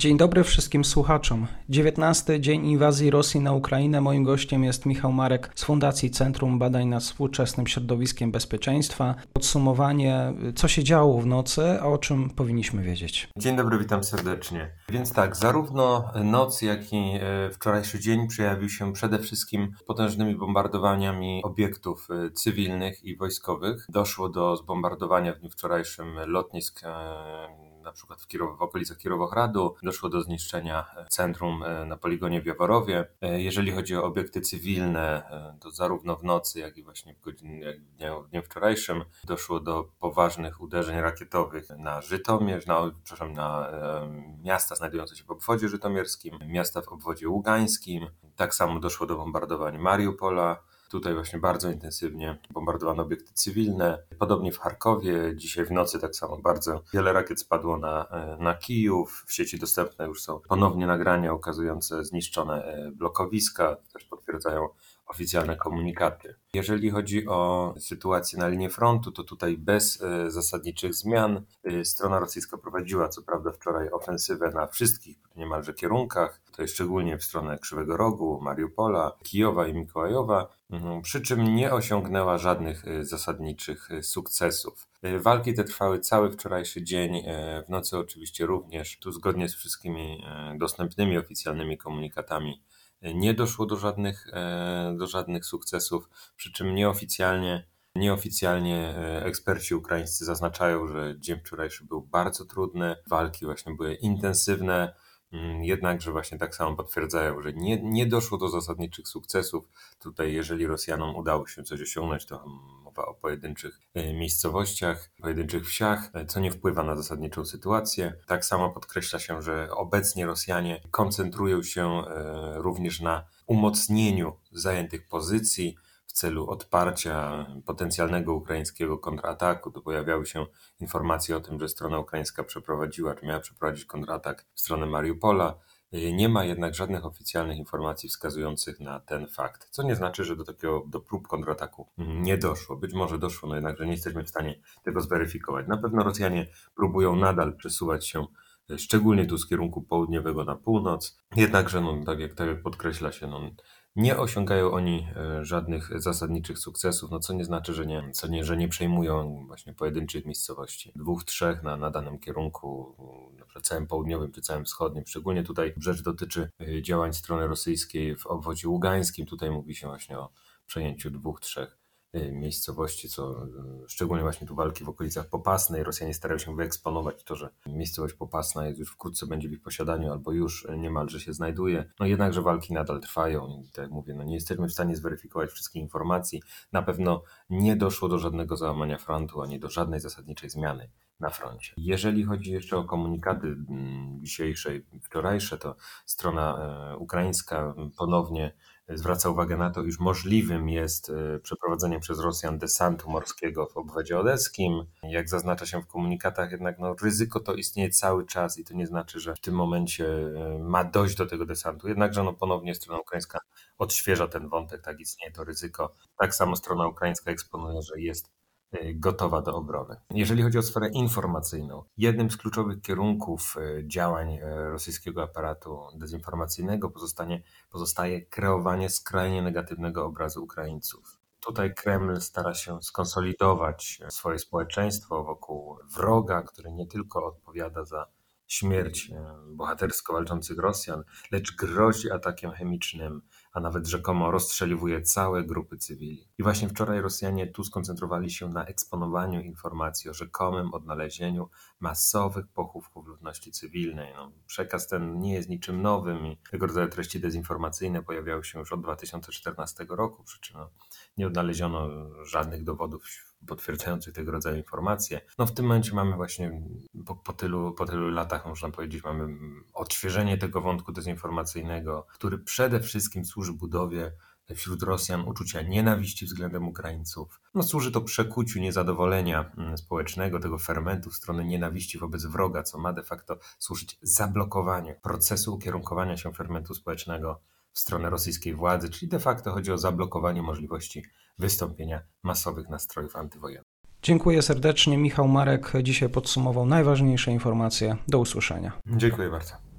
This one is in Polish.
Dzień dobry wszystkim słuchaczom. 19 dzień inwazji Rosji na Ukrainę. Moim gościem jest Michał Marek z Fundacji Centrum Badań nad Współczesnym Środowiskiem Bezpieczeństwa. Podsumowanie, co się działo w nocy, a o czym powinniśmy wiedzieć. Dzień dobry, witam serdecznie. Więc tak, zarówno noc, jak i e, wczorajszy dzień przejawił się przede wszystkim potężnymi bombardowaniami obiektów e, cywilnych i wojskowych. Doszło do zbombardowania w dniu wczorajszym lotnisk e, na przykład w, Kirow, w okolicach Kirowohradu. Doszło do zniszczenia e, centrum e, na poligonie w Jaworowie. E, jeżeli chodzi o obiekty cywilne, to zarówno w nocy, jak i właśnie w, godzin, jak w, dniu, w dniu wczorajszym doszło do poważnych uderzeń rakietowych na Żytomierz, na, przepraszam, na miasta znajdujące się w obwodzie żytomierskim, miasta w obwodzie ługańskim. Tak samo doszło do bombardowań Mariupola, Tutaj właśnie bardzo intensywnie bombardowano obiekty cywilne. Podobnie w Charkowie, dzisiaj w nocy tak samo bardzo wiele rakiet spadło na, e, na Kijów. W sieci dostępne już są ponownie nagrania ukazujące zniszczone e, blokowiska, też potwierdzają oficjalne komunikaty. Jeżeli chodzi o sytuację na linii frontu, to tutaj bez e, zasadniczych zmian strona rosyjska prowadziła co prawda wczoraj ofensywę na wszystkich niemalże kierunkach, to jest szczególnie w stronę Krzywego Rogu, Mariupola, Kijowa i Mikołajowa, przy czym nie osiągnęła żadnych y, zasadniczych y, sukcesów. Y, walki te trwały cały wczorajszy dzień, w nocy oczywiście również. Tu zgodnie z wszystkimi dostępnymi oficjalnymi komunikatami nie doszło do żadnych, do żadnych sukcesów, przy czym nieoficjalnie Nieoficjalnie eksperci ukraińscy zaznaczają, że dzień wczorajszy był bardzo trudny, walki właśnie były intensywne, jednakże właśnie tak samo potwierdzają, że nie, nie doszło do zasadniczych sukcesów. Tutaj, jeżeli Rosjanom udało się coś osiągnąć, to mowa o pojedynczych e, miejscowościach, pojedynczych wsiach, e, co nie wpływa na zasadniczą sytuację. Tak samo podkreśla się, że obecnie Rosjanie koncentrują się e, również na umocnieniu zajętych pozycji, w celu odparcia potencjalnego ukraińskiego kontrataku. To pojawiały się informacje o tym, że strona ukraińska przeprowadziła, czy miała przeprowadzić kontratak w stronę Mariupola. Nie ma jednak żadnych oficjalnych informacji wskazujących na ten fakt, co nie znaczy, że do takiego do prób kontrataku nie doszło. Być może doszło, no jednakże nie jesteśmy w stanie tego zweryfikować. Na pewno Rosjanie próbują nadal przesuwać się szczególnie tu z kierunku południowego na północ. Jednakże, no, tak, jak, tak jak podkreśla się, no, nie osiągają oni e, żadnych zasadniczych sukcesów, no co nie znaczy, że nie, co nie, że nie przejmują właśnie pojedynczych miejscowości, dwóch, trzech na, na danym kierunku, na całym południowym czy całym wschodnim. Szczególnie tutaj rzecz dotyczy e, działań strony rosyjskiej w obwodzie ługańskim. Tutaj mówi się właśnie o przejęciu dwóch, trzech miejscowości, co y, szczególnie właśnie tu walki w okolicach Popasnej. Rosjanie starają się wyeksponować to, że miejscowość Popasna jest już wkrótce będzie w ich posiadaniu albo już niemalże się znajduje. No jednakże walki nadal trwają i tak jak mówię, no nie jesteśmy w stanie zweryfikować wszystkich informacji. Na pewno nie doszło do żadnego załamania frontu, ani do żadnej zasadniczej zmiany na froncie. Jeżeli chodzi jeszcze o komunikaty mm, dzisiejsze, wczorajsze, to strona ukraińska ponownie zwraca uwagę na to, iż możliwym jest e, przeprowadzenie przez Rosjan desantu morskiego w obwodzie odeskim. Jak zaznacza się w komunikatach, jednak no, ryzyko to istnieje cały czas i to nie znaczy, że w tym momencie e, ma dojść do tego desantu. Jednakże no, ponownie strona ukraińska odświeża ten wątek, tak istnieje to ryzyko. Tak samo strona ukraińska eksponuje, że jest gotowa do obrony. Jeżeli chodzi o sferę informacyjną, jednym z kluczowych kierunków y, działań y, rosyjskiego aparatu dezinformacyjnego pozostanie, pozostaje kreowanie skrajnie negatywnego obrazu Ukraińców. Tutaj Kreml stara się skonsolidować swoje społeczeństwo wokół wroga, który nie tylko odpowiada za śmierć bohatersko walczących Rosjan, lecz grozi atakiem chemicznym, a nawet rzekomo rozstrzeliwuje całe grupy cywili. I właśnie wczoraj Rosjanie tu skoncentrowali się na eksponowaniu informacji o rzekomym odnalezieniu masowych pochówków ludności cywilnej. No, przekaz ten nie jest niczym nowym i tego rodzaju treści dezinformacyjne pojawiały się już od 2014 roku, przy czym no, nie odnaleziono żadnych dowodów potwierdzających tego rodzaju informacje. No w tym momencie mamy właśnie po, po, tylu, po tylu latach, można powiedzieć, mamy odświeżenie tego wątku dezinformacyjnego, który przede wszystkim służy budowie wśród Rosjan uczucia nienawiści względem Ukraińców. No, służy to przekuciu niezadowolenia mm, społecznego, tego fermentu w stronę nienawiści wobec wroga, co ma de facto służyć zablokowaniu procesu ukierunkowania się fermentu społecznego w stronę rosyjskiej władzy, czyli de facto chodzi o zablokowanie możliwości wystąpienia masowych nastrojów antywojennych. Dziękuję serdecznie. Michał Marek dzisiaj podsumował najważniejsze informacje. Do usłyszenia. Dziękuję bardzo.